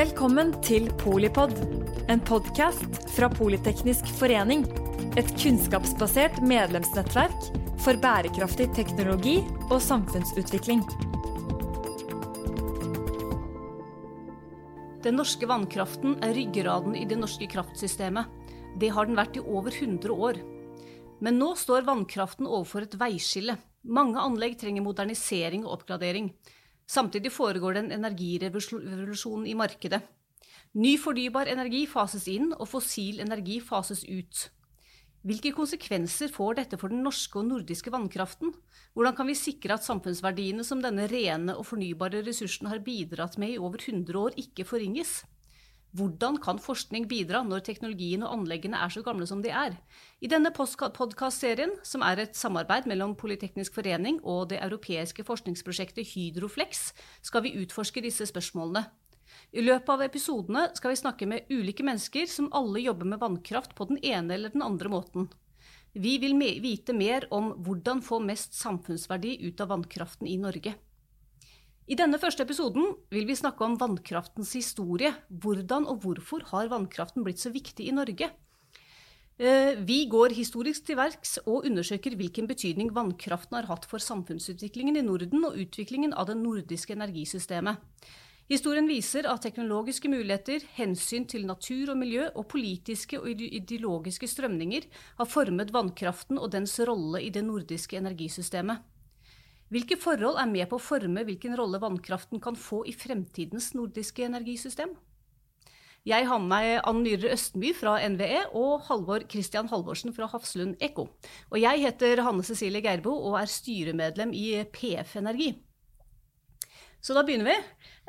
Velkommen til Polipod, en podkast fra Politeknisk forening. Et kunnskapsbasert medlemsnettverk for bærekraftig teknologi og samfunnsutvikling. Den norske vannkraften er ryggraden i det norske kraftsystemet. Det har den vært i over 100 år. Men nå står vannkraften overfor et veiskille. Mange anlegg trenger modernisering og oppgradering. Samtidig foregår det en energirevolusjon i markedet. Ny fornybar energi fases inn, og fossil energi fases ut. Hvilke konsekvenser får dette for den norske og nordiske vannkraften? Hvordan kan vi sikre at samfunnsverdiene som denne rene og fornybare ressursen har bidratt med i over 100 år, ikke forringes? Hvordan kan forskning bidra når teknologien og anleggene er så gamle som de er? I denne podkastserien, som er et samarbeid mellom Politeknisk forening og det europeiske forskningsprosjektet Hydroflex, skal vi utforske disse spørsmålene. I løpet av episodene skal vi snakke med ulike mennesker som alle jobber med vannkraft på den ene eller den andre måten. Vi vil vite mer om hvordan få mest samfunnsverdi ut av vannkraften i Norge. I denne første episoden vil vi snakke om vannkraftens historie. Hvordan og hvorfor har vannkraften blitt så viktig i Norge? Eh, vi går historisk til verks og undersøker hvilken betydning vannkraften har hatt for samfunnsutviklingen i Norden og utviklingen av det nordiske energisystemet. Historien viser at teknologiske muligheter, hensyn til natur og miljø og politiske og ideologiske strømninger har formet vannkraften og dens rolle i det nordiske energisystemet. Hvilke forhold er med på å forme hvilken rolle vannkraften kan få i fremtidens nordiske energisystem? Jeg har med meg Ann Myhre Østenby fra NVE og Halvor Christian Halvorsen fra Hafslund Ekko. Og jeg heter Hanne Cecilie Geirbo og er styremedlem i PF Energi. Så da begynner vi.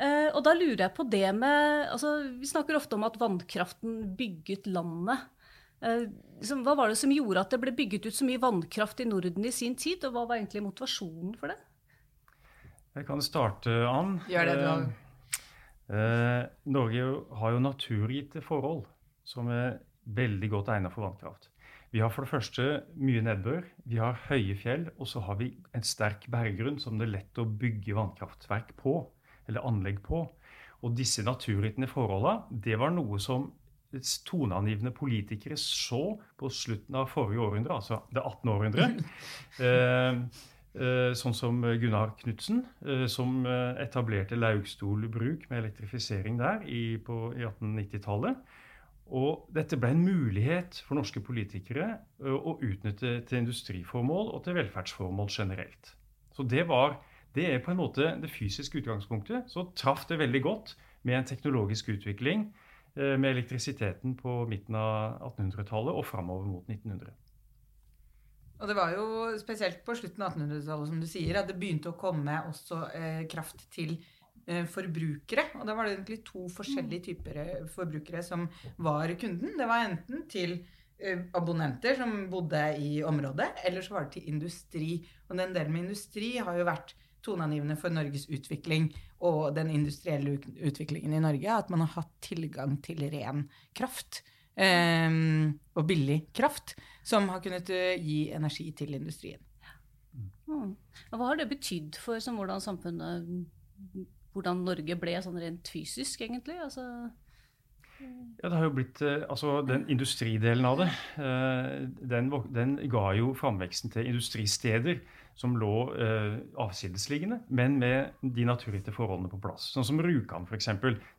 Eh, og da lurer jeg på det med altså, Vi snakker ofte om at vannkraften bygget landet. Eh, liksom, hva var det som gjorde at det ble bygget ut så mye vannkraft i Norden i sin tid, og hva var egentlig motivasjonen for det? Jeg kan starte, an. Gjør det, du har. Eh, Norge har jo naturgitte forhold som er veldig godt egnet for vannkraft. Vi har for det første mye nedbør, vi har høye fjell, og så har vi en sterk berggrunn som det er lett å bygge vannkraftverk på, eller anlegg på. Og disse naturgitte forholdene, det var noe som toneangivende politikere så på slutten av forrige århundre, altså det 18. århundre. Eh, eh, sånn som Gunnar Knutsen, eh, som etablerte Laugstol bruk med elektrifisering der i, på, i 1890-tallet. Og dette ble en mulighet for norske politikere å utnytte til industriformål og til velferdsformål generelt. Så det, var, det er på en måte det fysiske utgangspunktet. Så traff det veldig godt med en teknologisk utvikling med elektrisiteten på midten av 1800-tallet og framover mot 1900. Og det var jo spesielt på slutten av 1800-tallet som du sier, at det begynte å komme også eh, kraft til Eh, forbrukere. Og da var det egentlig to forskjellige typer eh, forbrukere som var kunden. Det var enten til eh, abonnenter som bodde i området, eller så var det til industri. Og den delen med industri har jo vært toneangivende for Norges utvikling og den industrielle utviklingen i Norge. At man har hatt tilgang til ren kraft. Um, og billig kraft, som har kunnet gi energi til industrien. Mm. Hva har det betydd for hvordan samfunnet hvordan Norge ble sånn rent fysisk, egentlig? Altså, ja, det har jo blitt, eh, altså Den industridelen av det eh, den, den ga jo framveksten til industristeder som lå eh, avsidesliggende, men med de naturgitte forholdene på plass. Sånn som Rjukan f.eks.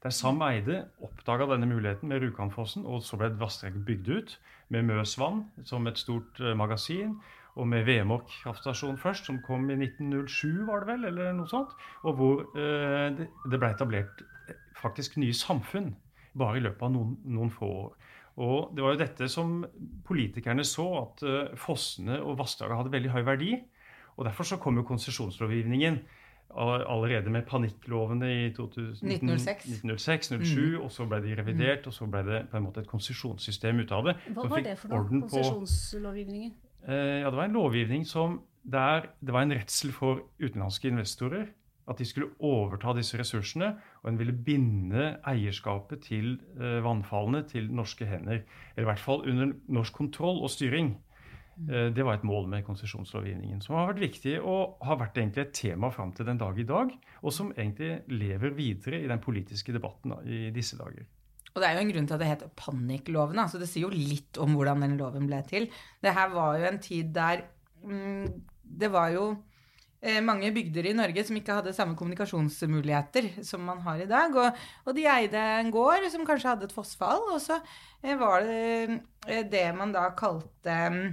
Der Sam Eide oppdaga denne muligheten med Rjukanfossen, og så ble et vassdrag bygd ut med Møsvann som et stort eh, magasin og med Vemork kraftstasjon først, som kom i 1907, var det vel, eller noe sånt. Og hvor eh, det, ble etablert eh, faktisk nye samfunn bare i løpet av noen, noen, få år. Og det var jo dette som politikerne så, at eh, fossene og vassdraget hadde veldig høy verdi. Og derfor så kom jo konsesjonslovgivningen allerede med panikklovene i 1906-2007. Mm. Og så ble de revidert, og så ble det på en måte et konsesjonssystem ut av det. Hva var det for noe, konsesjonslovgivningen? Eh, ja, det var en lovgivning som der det var en redsel for utenlandske investorer. At de skulle overta disse ressursene, og en ville binde eierskapet til eh, vannfallene til norske hender. Eller i hvert fall under norsk kontroll og styring. Eh, det var et mål med konsesjonslovgivningen, som har vært viktig og har vært egentlig et tema fram til den dag i dag, og som egentlig lever videre i den politiske debatten i disse dager. Og det er jo en grunn til at det heter panikkloven. Altså det sier jo litt om hvordan den loven ble til. Det her var jo en tid der mm, det var jo eh, mange bygder i Norge som ikke hadde samme kommunikasjonsmuligheter som man har i dag. Og, og de eide en gård som kanskje hadde et fossfall, og så eh, var det det man da kalte eh,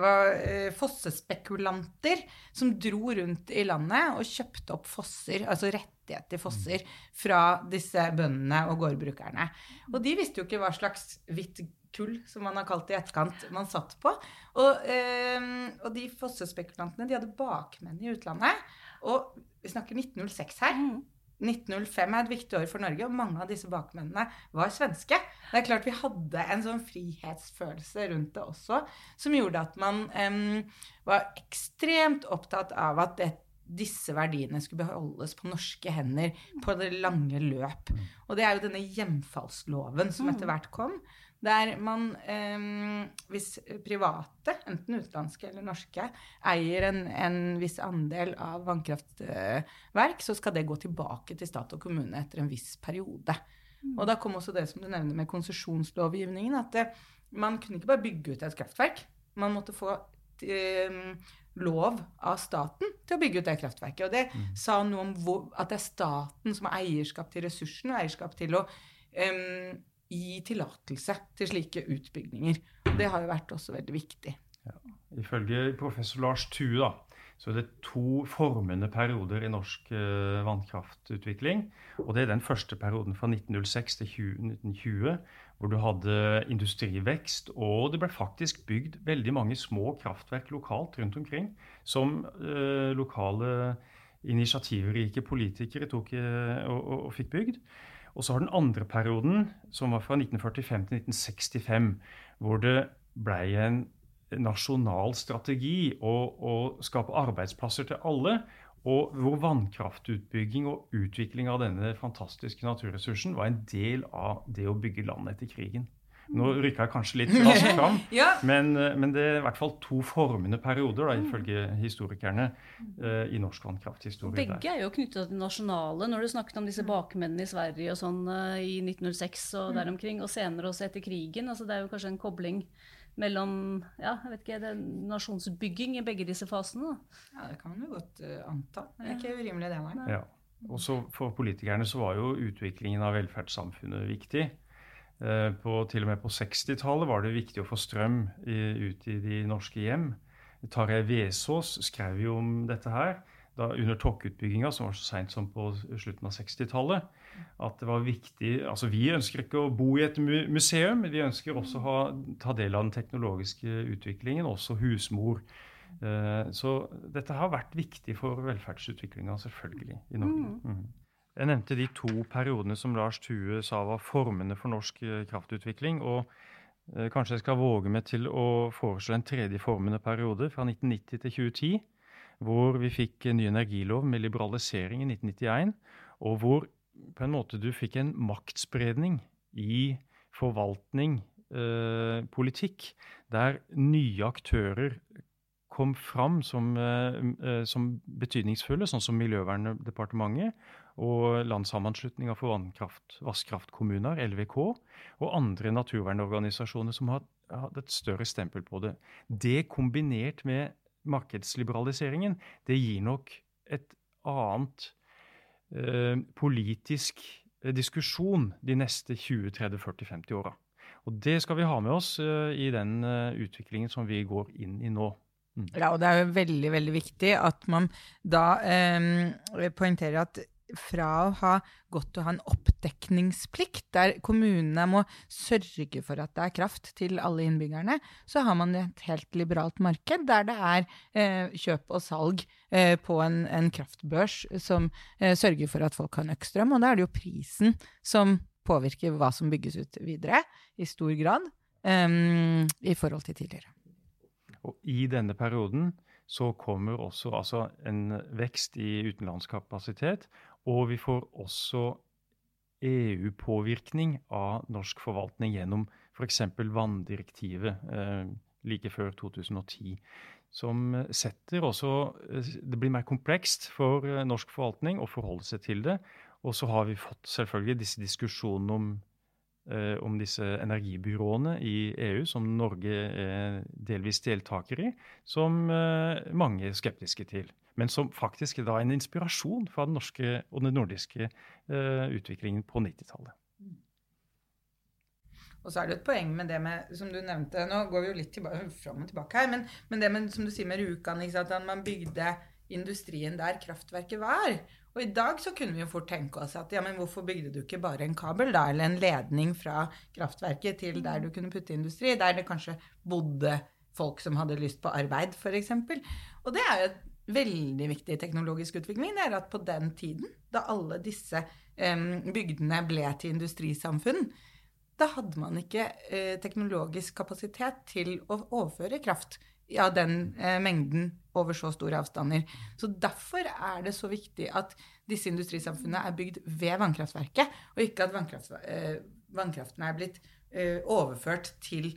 var eh, fossespekulanter som dro rundt i landet og kjøpte opp fosser, altså rettigheter fosser, fra disse bøndene og gårdbrukerne. Og de visste jo ikke hva slags hvitt kull, som man har kalt det i etterkant, man satt på. Og, eh, og de fossespekulantene de hadde bakmenn i utlandet. Og vi snakker 1906 her. Mm. 1905 er et viktig år for Norge, og mange av disse bakmennene var svenske. Det er klart vi hadde en sånn frihetsfølelse rundt det også, som gjorde at man um, var ekstremt opptatt av at det, disse verdiene skulle beholdes på norske hender på det lange løp. Og det er jo denne hjemfallsloven som etter hvert kom. Der man, eh, hvis private, enten utenlandske eller norske, eier en, en viss andel av vannkraftverk, så skal det gå tilbake til stat og kommune etter en viss periode. Mm. Og da kom også det som du nevner med konsesjonslovgivningen, at det, man kunne ikke bare bygge ut et kraftverk. Man måtte få eh, lov av staten til å bygge ut det kraftverket. Og det mm. sa noe om hvor, at det er staten som har eierskap til ressursene og eierskap til å um, gi tillatelse til slike utbygninger. Det har jo vært også veldig viktig. Ja. Ifølge professor Lars Thue så er det to formende perioder i norsk uh, vannkraftutvikling. Og det er den første perioden fra 1906 til 20, 1920, hvor du hadde industrivekst, og det ble faktisk bygd veldig mange små kraftverk lokalt rundt omkring, som uh, lokale initiativrike politikere tok uh, og, og, og fikk bygd. Og så har den andre perioden, som var fra 1945 til 1965, hvor det ble en nasjonal strategi å, å skape arbeidsplasser til alle, og hvor vannkraftutbygging og utvikling av denne fantastiske naturressursen var en del av det å bygge landet etter krigen. Nå rykka jeg kanskje litt raskt fram, ja. men, eh, men, det er i hvert fall to formende perioder, da, ifølge historikerne, uh, i norsk vannkrafthistorie. Begge er jo knytta til det nasjonale. Når du snakket om disse bakmennene i Sverige og sånn uh, i 1906 og der omkring, og senere også etter krigen. altså Det er jo kanskje en kobling mellom ja, jeg vet ikke, det er nasjonsbygging i begge disse fasene? Da. Ja, det kan man jo godt uh, anta. Det er ikke urimelig, det. Nei. Ja. Også for politikerne så var jo utviklingen av velferdssamfunnet viktig. Eh, på, til og med på 60-tallet var det viktig å få strøm ut i de norske hjem. Tarjei Vesaas skrev jo om dette her da, under Tokk-utbygginga, som var så seint som på slutten av 60-tallet. At det var viktig Altså, vi ønsker ikke å bo i et museum, vi ønsker også å ha, ta del av den teknologiske utviklingen, også husmor. Eh, så dette har vært viktig for velferdsutviklinga, selvfølgelig, i Norge. Mm. Jeg nevnte de to periodene som Lars Thue sa var formene for norsk eh, kraftutvikling. og eh, Kanskje jeg skal våge meg til å foreslå en tredje formende periode, fra 1990 til 2010, hvor vi fikk ny energilov med liberalisering i 1991, og hvor på en måte du fikk en maktspredning i forvaltning, eh, politikk, der nye aktører kom fram som, eh, eh som betydningsfulle, sånn som Miljøverndepartementet, og Landssammenslutninga for vannkraft, vasskraftkommuner, LVK, og andre naturvernorganisasjoner som har hatt et større stempel på det. Det kombinert med markedsliberaliseringen, det gir nok et annet eh, politisk eh, diskusjon de neste 20-30-40-50 åra. Og det skal vi ha med oss eh, i den eh, utviklingen som vi går inn i nå. Mm. Ja, og det er jo veldig, veldig viktig at man da eh, poengterer at fra å ha gått til å ha en oppdekningsplikt, der kommunene må sørge for at det er kraft til alle innbyggerne, så har man et helt liberalt marked der det er eh, kjøp og salg eh, på en, en, kraftbørs som eh, sørger for at folk har nok strøm. Og da er det jo prisen som påvirker hva som bygges ut videre, i stor grad, um, i forhold til tidligere. Og i denne perioden så kommer også altså, en vekst i utenlandskapasitet, og vi får også EU-påvirkning av norsk forvaltning gjennom f.eks. vanndirektivet, eh, like før 2010. Som setter også Det blir mer komplekst for norsk forvaltning å forholde seg til det. Og så har vi fått selvfølgelig disse diskusjonene om, om disse energibyråene i EU, som Norge er delvis deltaker i, som mange er skeptiske til men som faktisk er da en inspirasjon fra den norske og den nordiske uh, utviklingen på 90-tallet. Og så er det et poeng med det med, som du nevnte Nå går vi jo litt tilbake, fram og tilbake her, men, men det med, som du sier med Rjukan, at man bygde industrien der kraftverket var. Og i dag så kunne vi jo fort tenke oss at ja, men hvorfor bygde du ikke bare en kabel, da, eller en ledning fra kraftverket til der du kunne putte industri, der det kanskje bodde folk som hadde lyst på arbeid, f.eks. Og det er jo et veldig viktig teknologisk utvikling, er at på den tiden, da alle disse bygdene ble til industrisamfunn, da hadde man ikke uh, teknologisk kapasitet til å overføre kraft av den uh, mengden over så store avstander. Så derfor er det så viktig at disse industrisamfunnene er bygd ved vannkraftverket, og ikke at vannkraft, uh, vannkraften er blitt overført til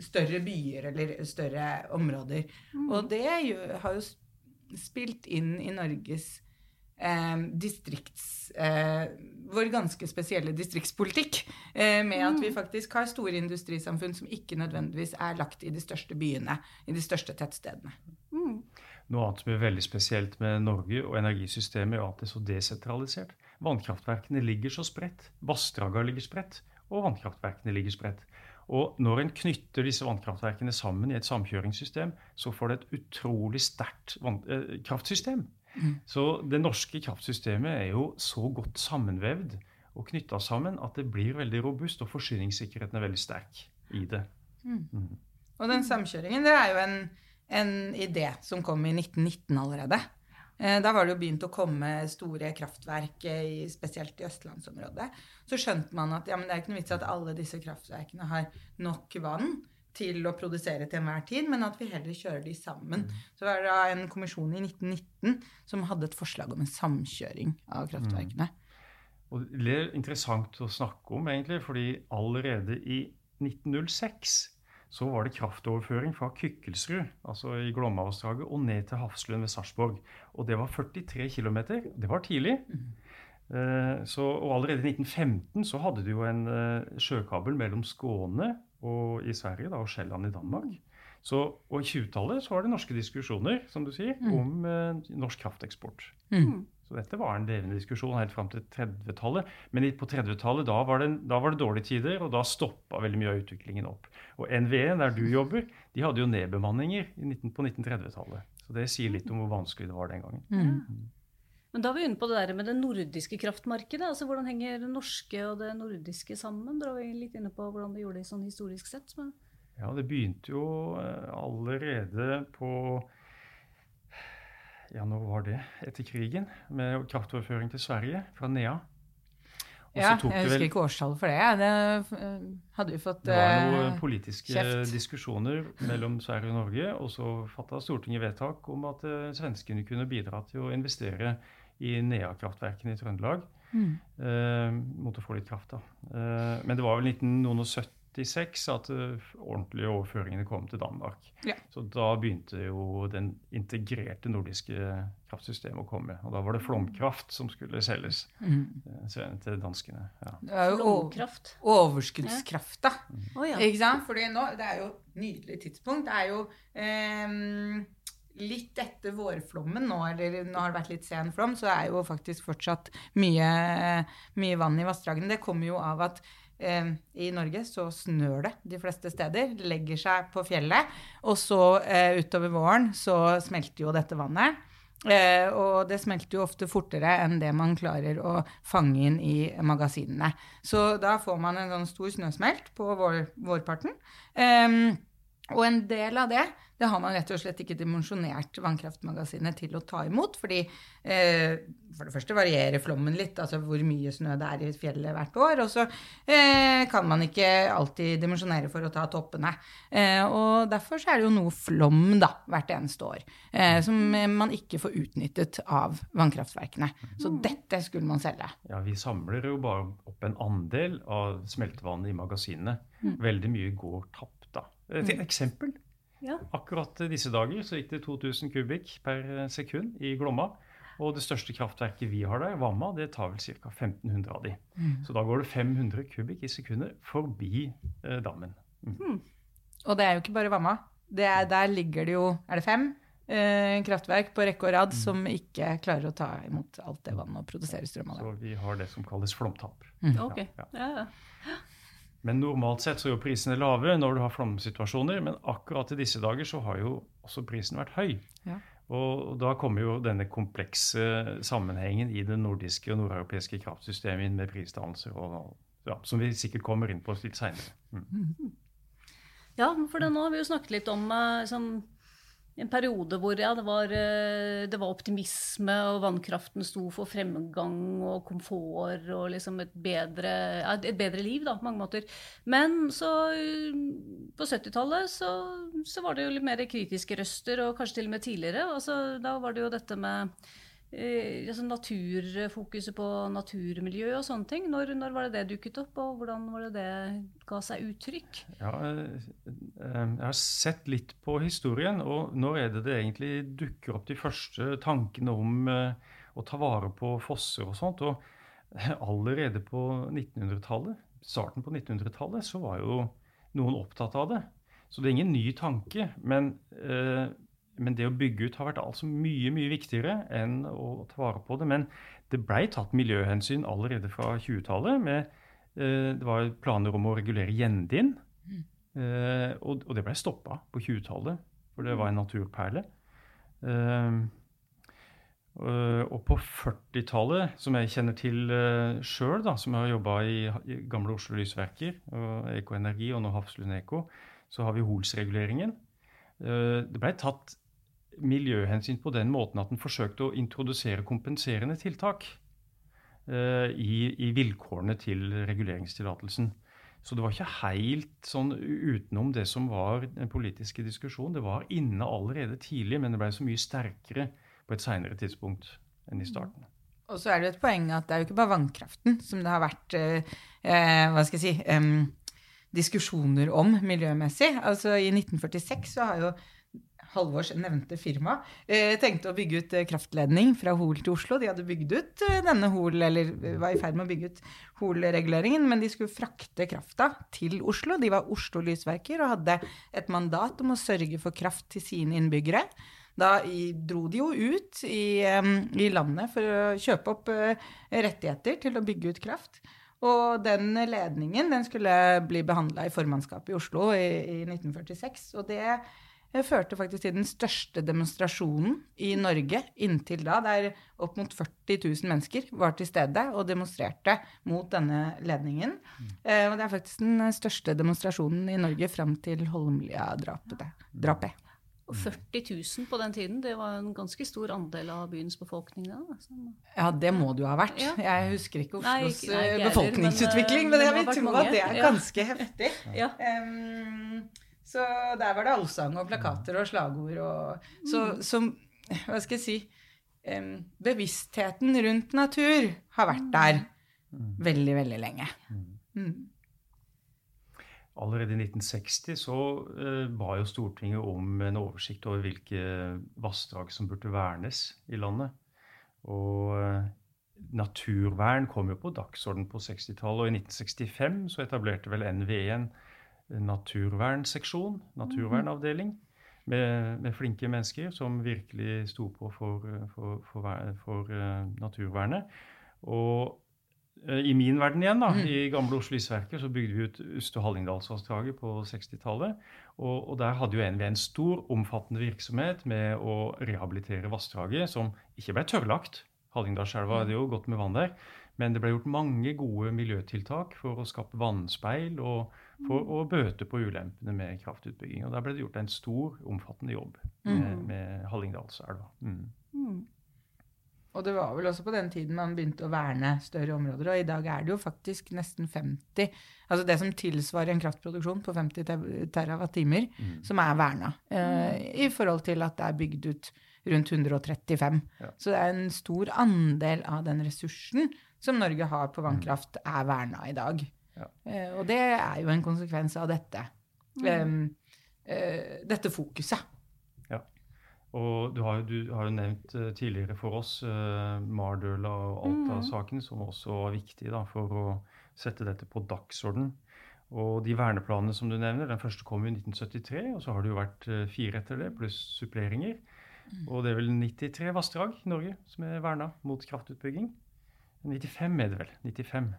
større byer eller større områder. Mm. Og det har jo spilt inn i Norges eh, distrikts eh, Vår ganske spesielle distriktspolitikk. Eh, med at vi mm. faktisk har store industrisamfunn som ikke nødvendigvis er lagt i de største byene, i de største tettstedene. Mm. Noe annet som er veldig spesielt med Norge og energisystemet, er at det er så desentralisert. Vannkraftverkene ligger så spredt. Vassdragene ligger spredt, og vannkraftverkene ligger spredt. Og når en knytter disse vannkraftverkene sammen i et samkjøringssystem, så får det et utrolig sterkt eh, kraftsystem. Mm. Så det norske kraftsystemet er jo så godt sammenvevd og knytta sammen at det blir veldig robust, og forsyningssikkerheten er veldig sterk i det. Mm. Mm. Og den samkjøringen det er jo en, en idé som kom i 1919 allerede. Eh, da var det jo begynt å komme store kraftverk, i, spesielt i østlandsområdet. Så skjønte man at ja, det er ikke noe vits at alle disse kraftverkene har nok vann til å produsere til enhver tid, men at vi heller kjører de sammen. Mm. Så var det en kommisjon i 1919 som hadde et forslag om en samkjøring av kraftverkene. Mm. Og Det er interessant å snakke om, egentlig, fordi allerede i 1906 så var det kraftoverføring fra Kykkelsrud, altså i Glommavassdraget, og ned til Hafslund ved Sarpsborg. Og det var 43 km. Det var tidlig. Mm. Eh, så, og allerede i 1915 så hadde du jo en eh, sjøkabel mellom Skåne og, i Sverige da, og Sjælland i Danmark. Så, og i 20-tallet så var det norske diskusjoner som du sier, mm. om eh, norsk krafteksport. Mm. Så dette var en levende diskusjon helt fram til 30-tallet. Men på 30-tallet da, da, var det dårlige tider, og da stoppa veldig mye av utviklingen opp. Og NVE, der du jobber, de hadde jo nedbemanninger 19, på 1930-tallet. Så det sier litt om hvor vanskelig det var den gangen. Mm. Mm. Men da er vi inne på det der med det nordiske kraftmarkedet. altså Hvordan henger det norske og det nordiske sammen? Da var vi litt inne på hvordan det gjorde det sånn historisk sett. Ja, det begynte jo eh, allerede på ja, når var det? Etter krigen, med kraftoverføring til Sverige fra Nea. ja, jeg husker vel, ikke årstallet for det. Det eh, hadde vi fått Det var noen uh, politiske kjeft. diskusjoner mellom Sverige og Norge, og så fatta Stortinget vedtak om at uh, svenskene kunne bidra til å investere i Nea-kraftverkene i Trøndelag. Mm. Mot å få litt kraft, da. men det var vel 1970 1986 at uh, ordentlige overføringene kom til Danmark. Ja. Så da begynte jo den integrerte nordiske kraftsystemet å komme. Og da var det flomkraft som skulle selges mm. uh, til danskene. Ja. Det er jo flomkraft. overskuddskraft, da. Mm. Oh, ja. Ikke sant? Fordi nå, det er jo et nydelig tidspunkt. Det er jo um, litt etter vårflommen nå, eller nå har det vært litt sen flom, så er jo faktisk fortsatt mye, mye vann i vassdragene. Det kommer jo av at eh, i Norge så snør det de fleste steder. Legger seg på fjellet. Og så eh, utover våren så smelter jo dette vannet. Eh, og det smelter jo ofte fortere enn det man klarer å fange inn i magasinene. Så da får man en sånn stor snøsmelt på vår, vårparten. Eh, og en del av det det har man rett og slett ikke dimensjonert vannkraftmagasinet til å ta imot. Fordi eh, for det første varierer flommen litt, altså hvor mye snø det er i fjellet hvert år. Og så eh, kan man ikke alltid dimensjonere for å ta toppene. Eh, og derfor er det jo noe flom da, hvert eneste år eh, som man ikke får utnyttet av vannkraftverkene. Så mm. dette skulle man selge. Ja, vi samler jo bare opp en andel av smeltevannet i magasinene. Mm. Veldig mye går tapt da Et Mm. eksempel. Ja. Akkurat disse dager så gikk det 2000 kubikk per sekund i Glomma. Og det største kraftverket vi har der, Vamma, det tar vel ca. 1500 av de. Mm. Så da går det 500 kubikk i sekundet forbi eh, dammen. Og det er jo ikke bare Vamma. Det er, der ligger det jo Er det fem eh, kraftverk på rekke og rad som ikke klarer å ta imot alt det vannet og produsere strøm av det. Så vi har det som kalles flomtap. Ok. Ja, Ja, ja. Men normalt sett så er jo prisene lave når du har flomsituasjoner, men akkurat i disse dager så har jo også prisen vært høy. Ja. Og da kommer jo denne komplekse sammenhengen i det nordiske og nordeuropeiske kraftsystemet inn med prisdannelser, og, ja, som vi sikkert kommer inn på litt seinere. Mm. Ja, for nå har vi jo snakket litt om eh, sånn, en periode hvor ja, det, var, eh, det var optimisme, og vannkraften sto for fremgang og komfort og liksom et bedre, et bedre liv da, på mange måter. Men så eh, på 70-tallet så, så var det jo litt mer kritiske røster, og kanskje til og med tidligere. Altså, da var det jo dette med eh, altså naturfokuset på naturmiljø og sånne ting. Når, når var det det dukket opp, og hvordan var det det ga seg uttrykk? Ja, eh, eh, jeg har sett litt på historien, og når er det det egentlig dukker opp de første tankene om å ta vare på fosser og sånt? Og allerede på 1900-tallet, starten på 1900-tallet, så var jo noen opptatt av det. Så det er ingen ny tanke, men, eh, men det å bygge ut har vært altså mye, mye viktigere enn å ta vare på det. Men det blei tatt miljøhensyn allerede fra 20-tallet. eh, Det var planer om å regulere Gjendin. Eh, og, og det ble stoppa på 20-tallet, for det var en naturperle. Eh, øh, og på 40-tallet, som jeg kjenner til uh, sjøl, som jeg har jobba i, i gamle Oslo Lysverker, og Eko Energi og nå Hafslund Eko, så har vi Hols-reguleringen. Eh, det blei tatt miljøhensyn på den måten at en forsøkte å introdusere kompenserende tiltak eh, i, i vilkårene til reguleringstillatelsen. Så det var ikke helt sånn utenom det som var den politiske diskusjonen. Det var inne allerede tidlig, men det ble så mye sterkere på et seinere tidspunkt enn i starten. Og så er det et poeng at det er jo ikke bare vannkraften som det har vært eh, eh, hva skal jeg si, eh, diskusjoner om miljømessig. Altså I 1946 så har jo Halvors nevnte firma eh, tenkte å bygge ut eh, kraftledning fra Hol til Oslo. De hadde bygd ut eh, denne Hol, eller var i ferd med å bygge ut Hol-reguleringen, men de skulle frakte krafta til Oslo. De var Oslo Lysverker og hadde et mandat om å sørge for kraft til sine innbyggere. Da dro de jo ut i, i landet for å kjøpe opp rettigheter til å bygge ut kraft. Og den ledningen den skulle bli behandla i formannskapet i Oslo i, i 1946. Og det eh, førte faktisk til den største demonstrasjonen i Norge inntil da, der opp mot 40 000 mennesker var til stede og demonstrerte mot denne ledningen. Eh, og det er faktisk den største demonstrasjonen i Norge fram til Holmlia-drapet. drapet. Og 40 000 på den tiden, det var en ganske stor andel av byens befolkning. Da, altså. Ja, det må det jo ha vært. Jeg husker ikke Nei, Oslos ikke- nei, ikke eh, heller, befolkningsutvikling, men, men, eh, jeg det vil tro at det er Ja. ganske heftig. Ja. Em, så der var det allsang og plakater og slagord og Så Mm. som Hva skal jeg si Bevisstheten rundt natur har vært der veldig, veldig lenge. Mm. Allerede i 1960 så uh, ba jo Stortinget om en oversikt over hvilke vassdrag som burde vernes i landet. Og uh, naturvern kom jo på dagsorden på 60-tallet, og i 1965 så etablerte vel NVE en naturvernseksjon, naturvernavdeling, med, med flinke mennesker som virkelig sto på for, for, for, for eh, naturvernet. Og eh, i min verden igjen, da, i gamle Oslo Lysverker, så bygde vi ut Uste- og Hallingdalsvassdraget på 60-tallet. Og, og der hadde jo NVE en stor, omfattende virksomhet med å rehabilitere vassdraget, som ikke ble tørrlagt. Hallingdalselva hadde jo gått med vann der. Men det ble gjort mange gode miljøtiltak for å skape vannspeil og for å bøte på ulempene med kraftutbygging. Og der ble det gjort en stor, omfattende jobb med, med Hallingdalselva. Mm. Mm. Og det var vel også på den tiden man begynte å verne større områder. Og i dag er det jo faktisk nesten 50 Altså det som tilsvarer en kraftproduksjon på 50 TWh, terawatt-timer, som er verna. Eh, I forhold til at det er bygd ut rundt 135. Ja. Så det er en stor andel av den ressursen som Norge har på vannkraft, er verna i dag. Ja. Eh, og det er jo en konsekvens av dette. Em, uh, dette fokuset. Ja. Og du har, du har jo nevnt uh, tidligere for oss uh, Mardøla og Alta-saken, som også var viktig da, for å sette dette på dagsorden. Og de verneplanene som du nevner, den første kom i 1973, og så har det jo vært uh, fire etter det, pluss suppleringer. Mm. Og det er vel 93 vassdrag i Norge som er verna mot kraftutbygging. 95 er det vel. 95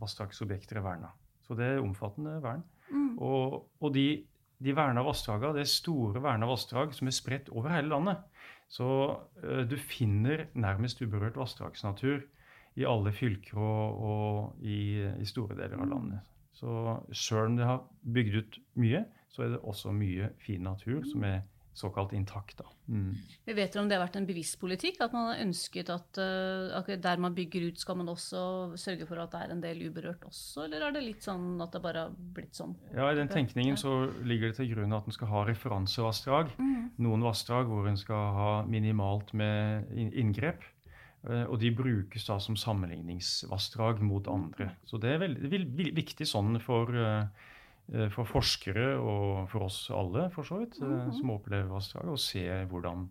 vassdragsobjekter er verna. Så det er omfattende vern. Mm. Og, og, de, de verna vassdragene, det er store verna vassdrag som er spredt over hele landet. Så eh, du finner nærmest uberørt vassdragsnatur i alle fylker og, og i, i, store deler av mm. landet. Så sjøl om det har bygd ut mye, så er det også mye fin natur som er såkalt intakt. Da. Mm. Vi vet om det har vært en bevisst politikk? At man har ønsket at uh, der man bygger ut, skal man også sørge for at det er en del uberørt også? Eller er det litt sånn at det bare har blitt sånn? Ja, I den tenkningen så ligger det til grunn at en skal ha referansevassdrag. Mm. Noen vassdrag hvor en skal ha minimalt med inngrep. Uh, og de brukes da som sammenligningsvassdrag mot andre. Så det er veldig, viktig sånn for uh, Eh, for forskere og for oss alle, for så vidt, mm -hmm. som opplever vassdrag, å se hvordan,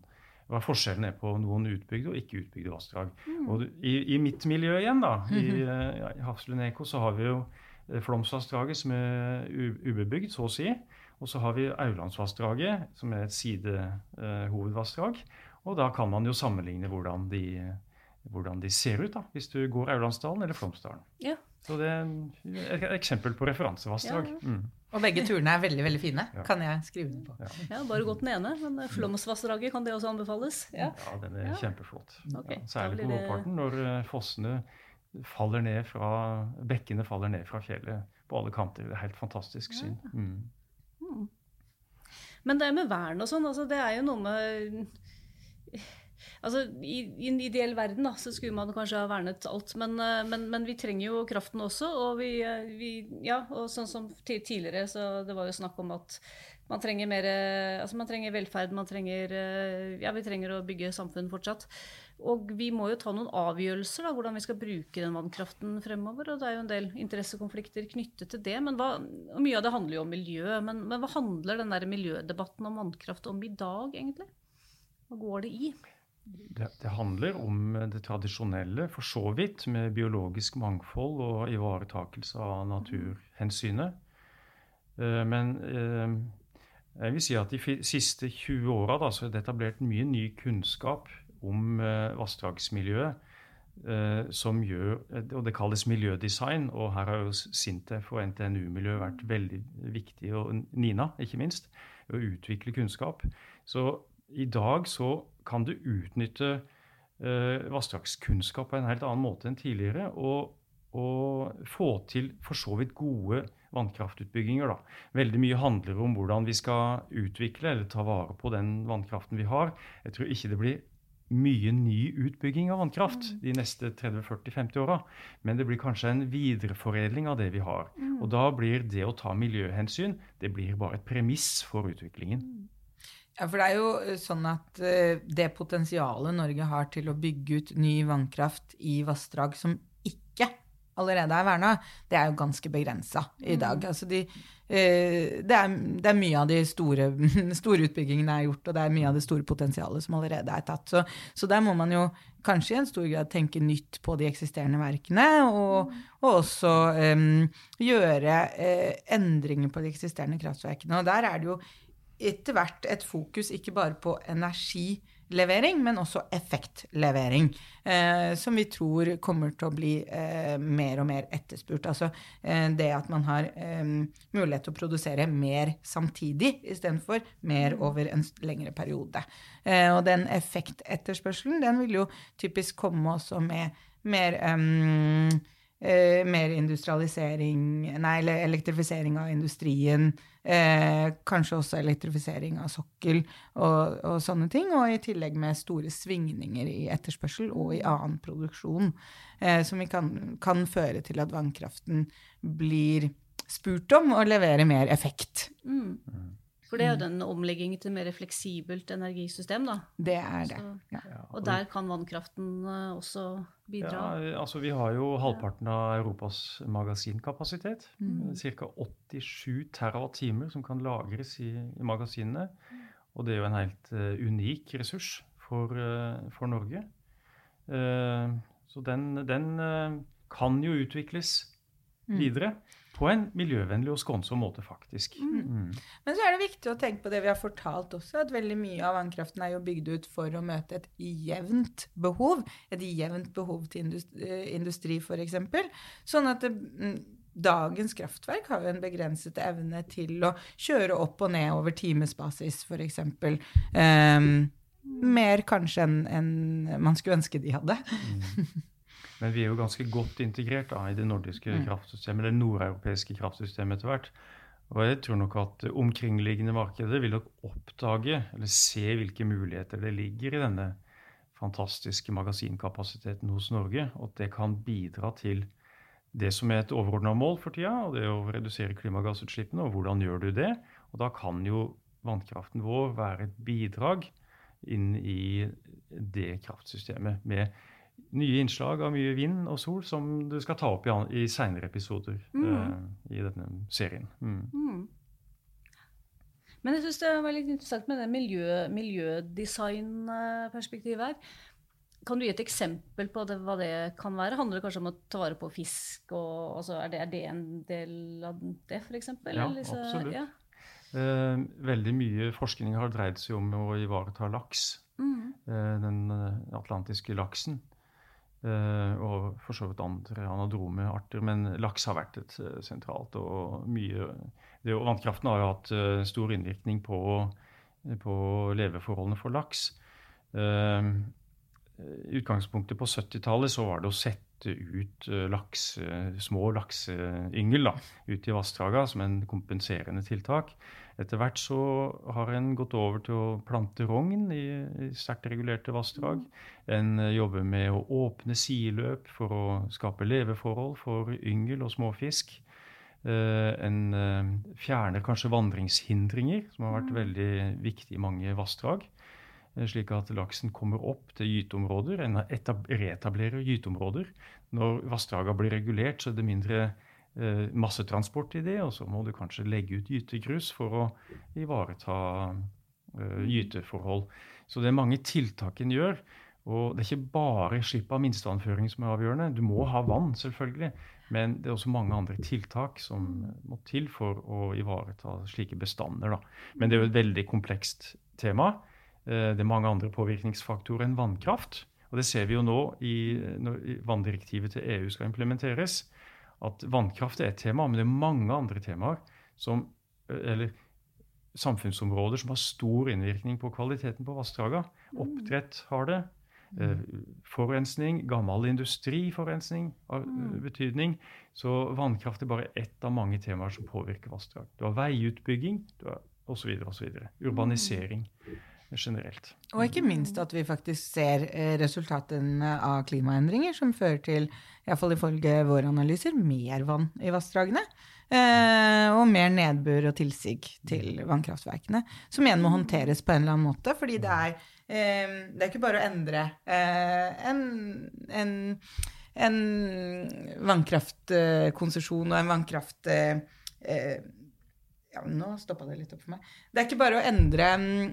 hva forskjellen er på noen utbygde og ikke utbygde vassdrag. Mm. Og i, i, mitt miljø igjen, da, i, mhm. ja, i Hafslund Eko, så har vi jo Flåmsvassdraget, som er ubebygd, så å si. Og så har vi Aulandsvassdraget, som er et sidehovedvassdrag. Eh, og da kan man jo sammenligne hvordan de, hvordan de ser ut, da, hvis du går Aulandsdalen eller Flåmsdalen. Ja. Så det er et eksempel på referansevassdrag. Ja. Mm. Og begge turene er veldig veldig fine. Ja. Kan jeg skrive ned på. Ja, ja bare godt den ene. Men Flåmsvassdraget, kan det også anbefales? Ja, ja den er kjempeflott. Okay. særlig på vårparten, når eh, fossene faller ned fra bekkene faller ned fra fjellet på alle kanter. Det er helt fantastisk syn. Mm. Mm. Men det med vern og sånn, altså, det er jo noe med Altså, i, en ideell verden da, så skulle man kanskje ha vernet alt, men, eh, men, men vi trenger jo kraften også. Og, vi, eh, vi, ja, og sånn som tidligere, så det var jo snakk om at man trenger mer Altså man trenger velferd, man trenger eh, Ja, vi trenger å bygge samfunn fortsatt. Og vi må jo ta noen avgjørelser, da, hvordan vi skal bruke den vannkraften fremover. Og det er jo en del interessekonflikter knyttet til det. men hva, Mye av det handler jo om miljø. Men, men hva handler den der miljødebatten om vannkraft om i dag, egentlig? Hva går det i? Det, det, handler om det tradisjonelle, for så vidt, med biologisk mangfold og ivaretakelse av naturhensynet. Eh, men eh, jeg vil si at de siste 20 åra er det etablert mye ny kunnskap om eh, vassdragsmiljøet. Som gjør, og Det kalles miljødesign, og her har jo Sintef og NTNU-miljøet vært veldig viktig, og Nina ikke minst, å utvikle kunnskap. Så i dag så kan du utnytte uh, vassdragskunnskap på en helt annen måte enn tidligere. Og, og få til for så vidt gode vannkraftutbygginger. Da. Veldig mye handler om hvordan vi skal utvikle eller ta vare på den vannkraften vi har. Jeg tror ikke det blir mye ny utbygging av vannkraft mm. de neste 30-40-50 åra. Men det blir kanskje en videreforedling av det vi har. Mm. Og da blir det å ta miljøhensyn det blir bare et premiss for utviklingen. Ja, for det er jo eh, sånn at uh, det potensialet Norge har til å bygge ut ny vannkraft i vassdrag som ikke allerede er verna, det er jo ganske begrensa i dag. Mm. Altså de, uh, det, er, det, er, mye av de store, store, utbyggingene er gjort, og det er mye av det store potensialet som allerede er tatt. Så, så, der må man jo kanskje i en stor grad tenke nytt på de eksisterende verkene, og, mm. og også um, gjøre uh, endringer på de eksisterende kraftverkene. Og der er det jo etter hvert et fokus ikke bare på energilevering, men også effektlevering. Eh, som vi tror kommer til å bli eh, mer og mer etterspurt. Altså eh, det at man har eh, mulighet til å produsere mer samtidig istedenfor mer over en lengre periode. Eh, og den effektetterspørselen den vil jo typisk komme også med mer um, Eh, mer industrialisering Nei, eller elektrifisering av industrien. Eh, kanskje også elektrifisering av sokkel og, og, sånne ting. Og i tillegg med store svingninger i etterspørsel og i annen produksjon. Eh, som kan, kan, føre til at vannkraften blir spurt om å levere mer effekt. Mm. For det er jo den omleggingen til mer fleksibelt energisystem, da. Det er det. Ja. Og der kan vannkraften eh, også bidra. Ja, altså Vi har jo halvparten av Europas magasinkapasitet. Mm. Ca. 87 TWh som kan lagres i, i magasinene. Og det er jo en helt uh, unik ressurs for, uh, for Norge. Uh, så den, den kan jo utvikles Mm. På en miljøvennlig og skånsom måte, faktisk. Mm. Men så er det viktig å tenke på det vi har fortalt også, at veldig mye av vannkraften er jo bygd ut for å møte et jevnt behov. Et jevnt behov til industri, industri f.eks. Sånn at det, mm, dagens kraftverk har jo en begrenset evne til å kjøre opp og ned over timesbasis, f.eks. Um, mer kanskje enn enn man skulle ønske de hadde. Men vi er jo ganske godt integrert da, i det nordiske Mm. kraftsystemet, det nordeuropeiske kraftsystemet etter hvert. Og jeg tror nok at omkringliggende markeder vil nok oppdage, eller se hvilke muligheter det ligger i denne fantastiske magasinkapasiteten hos Norge, og at det kan bidra til det som er et overordna mål for tida, og det er å redusere klimagassutslippene. Og hvordan gjør du det? Og da kan jo vannkraften vår være et bidrag inn i det kraftsystemet med nye innslag av mye vind og sol som du skal ta opp i, i seinere episoder eh, i denne serien. Mm. Mm. Men jeg syns det var litt interessant med det miljø, miljødesignperspektivet her. Kan du gi et eksempel på det, hva det kan være? Handler det kanskje om å ta vare på fisk? Og, altså, er, det, er det en del av det, f.eks.? Ja, absolutt. Eh, veldig mye forskning har dreid seg om å ivareta laks. Mm. eh, den atlantiske laksen. Eh, og for så vidt andre anadrome arter. Men laks har vært et eh, sentralt og mye det, og Vannkraften har jo hatt eh, stor innvirkning på, på leveforholdene for laks. I utgangspunktet på 70-tallet så var det å sette ut laks, små lakseyngel ut i vassdraga som en kompenserende tiltak. Etter hvert så har en gått over til å plante rogn i, i sterkt regulerte vassdrag. En eh, jobber med å åpne siløp for å skape leveforhold for yngel og småfisk. Eh, en eh, fjerner kanskje vandringshindringer, som har vært veldig viktig i mange vassdrag. Slik at laksen kommer opp til gyteområder. En etab- reetablerer gyteområder. Når vassdraga blir regulert, så er det mindre massetransport i det, og så må du kanskje legge ut gytegrus for å ivareta eh, gyteforhold. Så det er mange tiltak en gjør. Og det er ikke bare slipp av minstevannføring som er avgjørende. Du må ha vann, selvfølgelig. Men det er også mange andre tiltak som må til for å ivareta slike bestander. Da. Men det er jo et veldig komplekst tema. Eh, Det er mange andre påvirkningsfaktorer enn vannkraft. Og det ser vi jo nå i, når vanndirektivet til EU skal implementeres, at vannkraft er et tema, men det er mange andre temaer som, eller samfunnsområder som har stor innvirkning på kvaliteten på vassdragene. Oppdrett har det. Eh, forurensning, gammel industriforurensning har eh, betydning. Så vannkraft er bare ett av mange temaer som påvirker vassdrag. Du har veiutbygging osv. osv. Urbanisering generelt. Og ikke minst at vi faktisk ser eh, resultatene av klimaendringer som fører til, iallfall ifølge våre analyser, mer vann i vassdragene. Eh, og mer nedbør og tilsig til vannkraftverkene. Som igjen må håndteres på en eller annen måte. Fordi det er, eh, det er ikke bare å endre en, en, en vannkraftkonsesjon og en vannkraft... Ja, nå stoppa det litt opp for meg. Det er ikke bare å endre mm,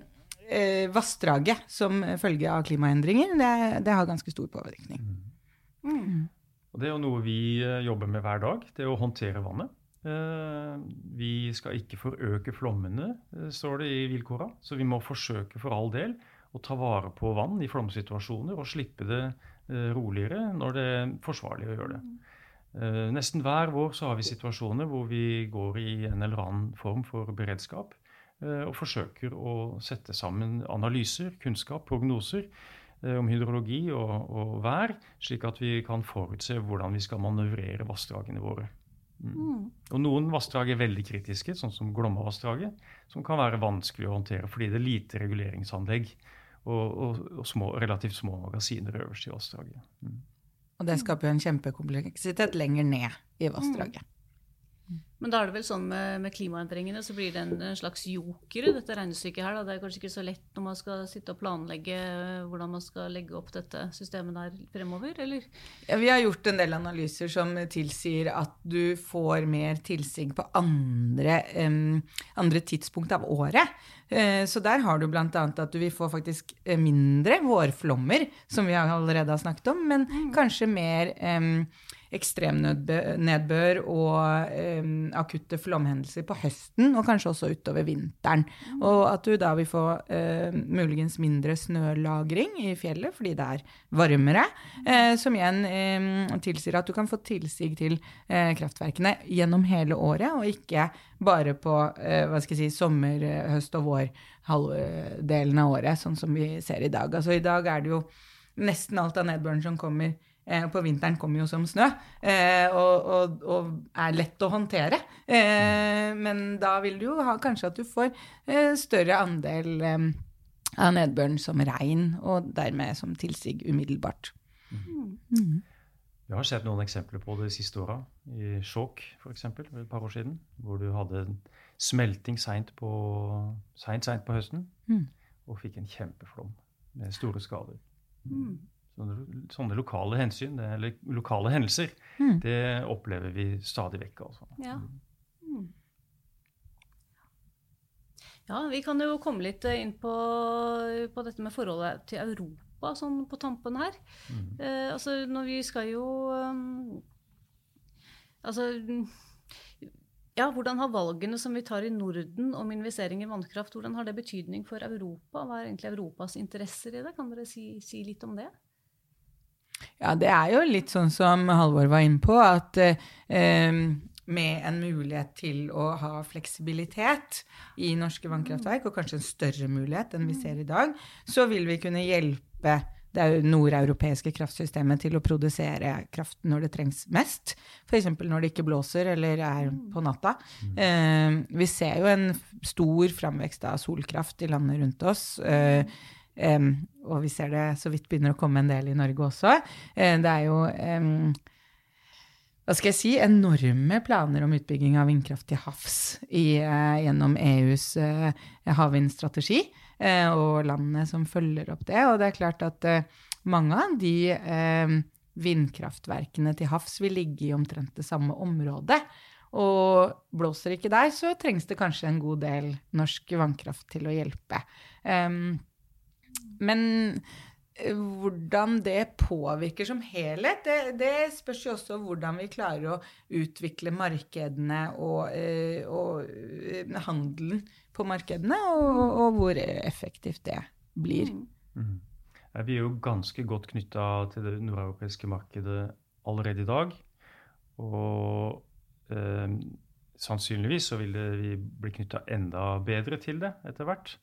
eh, vassdraget som følge av klimaendringer. Det, det har ganske stor påvirkning. Mm. Og Det er jo noe vi eh, jobber med hver dag, det er å håndtere vannet. Eh, Vi skal ikke forøke flommene, eh, står det i vilkåra. Så vi må forsøke for all del å ta vare på vann i flomsituasjoner og slippe det roligere når det er forsvarlig å gjøre det. Eh, Nesten hver vår så har vi situasjoner hvor vi går i en eller annen form for beredskap og forsøker å sette sammen analyser, kunnskap, prognoser eh, om hydrologi og, og vær, slik at vi kan forutse hvordan vi skal manøvrere vassdragene våre. Mm. Og noen vassdrag er veldig kritiske, sånn som Glomma-vassdraget, som kan være vanskelig å håndtere fordi det er lite reguleringsanlegg og, og, og små, relativt små magasiner øverst i vassdraget. Mm. Og det skaper jo en kjempekompleksitet lenger ned i vassdraget. Men da er det vel sånn med, med klimaendringene, så blir det en, en slags joker i dette regnestykket her. Da. Det er kanskje ikke så lett når man skal sitte og planlegge eh, hvordan man skal legge opp dette systemet der fremover, eller? Ja, vi har gjort en del analyser som tilsier at du får mer tilsig på andre, um, andre tidspunkt av året. Uh, så der har du bl.a. at du vil få faktisk mindre vårflommer, som vi allerede har snakket om, men mm. kanskje mer um, ekstremnedbør og eh, akutte flomhendelser på høsten, og kanskje også utover vinteren. Mm. Og at du da vil få eh, muligens mindre snølagring i fjellet fordi det er varmere, eh, som igjen eh, tilsier at du kan få tilsig til eh, kraftverkene gjennom hele året, og ikke bare på eh, hva skal jeg si, sommer, høst og vår halvdelen av året, sånn som vi ser i dag. Altså I dag er det jo nesten alt av nedbøren som kommer Eh, på vinteren kommer jo som snø eh, og, og, og, er lett å håndtere. Eh, men da vil du jo ha kanskje at du får større andel av nedbøren som regn, og dermed som tilsig umiddelbart. Mm. Mm. Vi har sett noen eksempler på det de siste åra. I Skjåk f.eks. for et par år siden. Hvor du hadde smelting seint på, sent, sent på høsten mm. og fikk en kjempeflom med store skader. Mm sånne, lokale hensyn, eller lokale hendelser, mm. det opplever vi stadig vekk. Altså. Ja. Mm. ja. vi kan jo komme litt inn på, på dette med forholdet til Europa sånn på tampen her. Mm. Eh, altså, når vi skal jo um, Altså ja, Hvordan har valgene som vi tar i Norden om investering i vannkraft, hvordan har det betydning for Europa? Hva er egentlig Europas interesser i det? Kan dere si, si litt om det? Ja, det er jo litt sånn som Halvor var inne på, at eh, med en mulighet til å ha fleksibilitet i norske vannkraftverk, og kanskje en større mulighet enn vi ser i dag, så vil vi kunne hjelpe det nordeuropeiske kraftsystemet til å produsere kraft når det trengs mest. F.eks. når det ikke blåser eller er på natta. Eh, vi ser jo en stor framvekst av solkraft i landet rundt oss. Eh, og vi ser det så vidt begynner å komme en del i Norge også. Det er jo hva skal jeg si, enorme planer om utbygging av vindkraft til havs i, uh, gjennom EUs uh, havvindstrategi, uh, og landene som følger opp det. Og det er klart at mange av de vindkraftverkene til havs vil ligge i omtrent det samme området. Og blåser ikke der, så trengs det kanskje en god del norsk vannkraft til å hjelpe. Um, men eh, hvordan det påvirker som helhet, det, det, spørs jo også hvordan vi klarer å utvikle markedene og, eh, og eh, handelen på markedene, og, og, hvor effektivt det blir. Mm. mm. Vi er jo ganske godt knytta til det nordeuropeiske markedet allerede i dag. Og eh, sannsynligvis så vil det, vi bli knytta enda bedre til det etter hvert.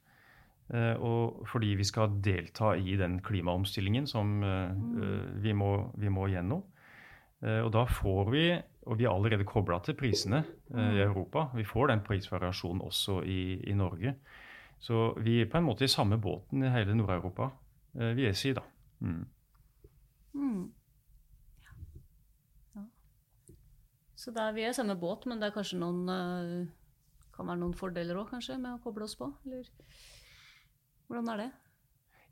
Eh, og fordi vi skal delta i den klimaomstillingen som eh, mm. eh, vi, må, vi, må, gjennom. Og da får vi, og vi er allerede kobla til prisene i mm. Europa, vi får den prisvariasjonen også i, i, Norge. Så vi er på en måte i samme båten i hele Nord-Europa, vil jeg si, da. Mm. Mm. Ja. Så der vi er i samme båt, men det er kanskje noen kan være noen fordeler òg, kanskje, med å koble oss på? eller... Hvordan er det?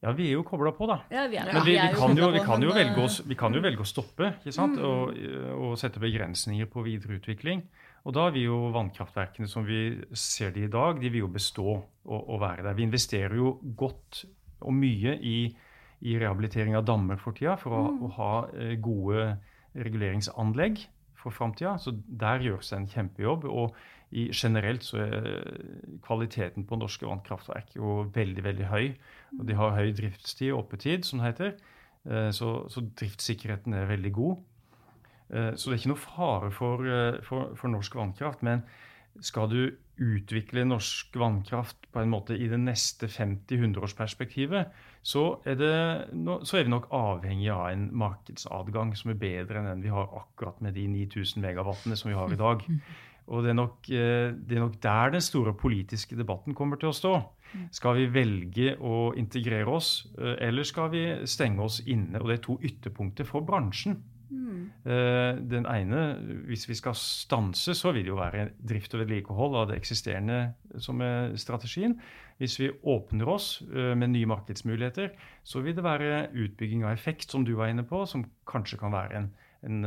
Ja, vi er jo kobla på, da. Ja, vi er, men vi, vi, kan jo, vi, kan jo, velge å, vi kan jo velge å stoppe ikke sant? Mm. Og, og, sette begrensninger på videre utvikling. Og da vil jo vannkraftverkene som vi ser de i dag, de vil jo bestå og, og være der. Vi investerer jo godt og mye i, i rehabilitering av dammer for tida for å, mm. å ha eh, gode reguleringsanlegg for framtida. Så der gjøres en kjempejobb. Og generelt så er kvaliteten på norske vannkraftverk jo veldig, veldig høy. Og de har høy driftstid og oppetid, som det heter. Eh, så, så driftssikkerheten er veldig god. Eh, så det er ikke noe fare for, eh, for, for norsk vannkraft. Men skal du utvikle norsk vannkraft på en måte i det neste 50-100-årsperspektivet, så, så, er vi nok avhengig av en markedsadgang som er bedre enn den vi har akkurat med de 9000 megawattene som vi har i dag. Og det er, nok, eh, det er nok der den store politiske debatten kommer til å stå. Skal vi velge å integrere oss, eh, eller skal vi stenge oss inne? Og det er to ytterpunkter for bransjen. Mm. Eh, den ene, hvis vi skal stanse, så vil det jo være drift og vedlikehold av det eksisterende som er strategien. Hvis vi åpner oss eh, med nye markedsmuligheter, så vil det være utbygging av effekt, som du var inne på, som kanskje kan være en, en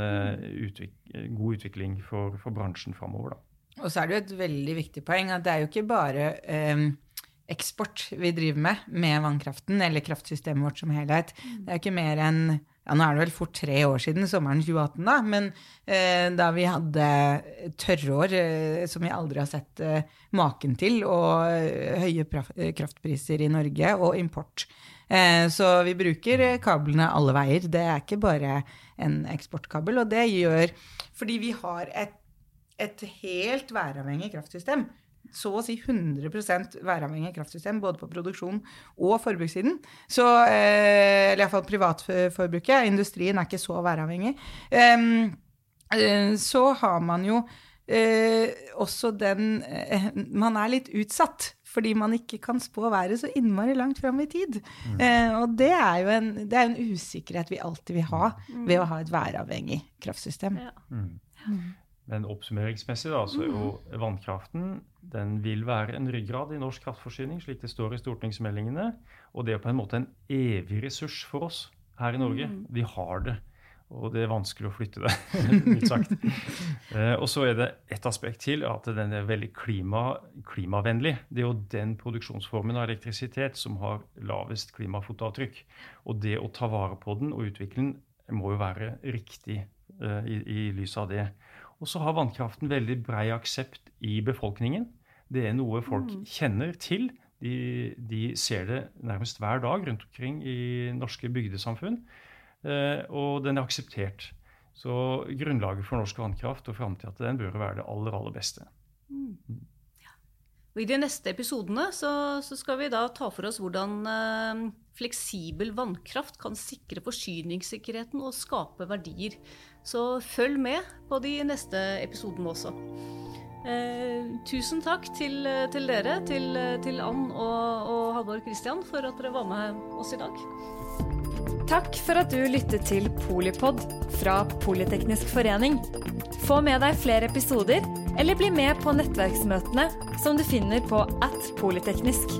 utvik god utvikling for, for bransjen framover. Og så er det jo et veldig viktig poeng at det er jo ikke bare eh, eksport vi driver med med vannkraften, eller kraftsystemet vårt som helhet. Det er jo ikke mer enn ja, Nå er det vel fort tre år siden, sommeren 2018, da, men eh, da vi hadde tørrår eh, som vi aldri har sett eh, maken til, og eh, høye eh, kraftpriser i Norge, og import. Eh, så vi bruker kablene alle veier. Det er ikke bare en eksportkabel. Og det gjør fordi vi har et et helt væravhengig kraftsystem. Så å si 100% væravhengig kraftsystem både på produksjon og forbrukssiden. Så, eh, eller iallfall privatforbruket. Industrien er ikke så væravhengig. Eh, så har man jo eh, også den eh, Man er litt utsatt fordi man ikke kan spå været så innmari langt fram i tid. Mm. Eh, og det er jo en, det er en, usikkerhet vi alltid vil ha ved å ha et væravhengig kraftsystem. Ja. Mm. Men oppsummeringsmessig da, så er jo mm. vannkraften den vil være en ryggrad i norsk kraftforsyning, slik det står i stortingsmeldingene. Og det er på en måte en evig ressurs for oss her i Norge. Mm. Vi har det. Og det er vanskelig å flytte det, mildt sagt. Eh, og så er det et aspekt til, at den er veldig klima, klimavennlig. Det er jo den produksjonsformen av elektrisitet som har lavest klimafotavtrykk. Og det å ta vare på den og utvikle den må jo være riktig eh, i, i lys av det. Og så har vannkraften veldig brei aksept i befolkningen. Det er noe folk mm. kjenner til. De, de, ser det nærmest hver dag rundt omkring i norske bygdesamfunn. Eh, og den er akseptert. Så grunnlaget for norsk vannkraft og framtida til den bør være det aller, aller beste. Mm. Og I de neste episodene så, så, skal vi da ta for oss hvordan eh, fleksibel vannkraft kan sikre forsyningssikkerheten og skape verdier. Så følg med på de neste episodene også. Eh, tusen takk til, til dere, til, til Ann og, og Halvor Christian, for at dere var med oss i dag. Takk for at du lyttet til Polipod fra Politeknisk forening. Få med deg flere episoder, eller bli med på nettverksmøtene som du finner på at polyteknisk.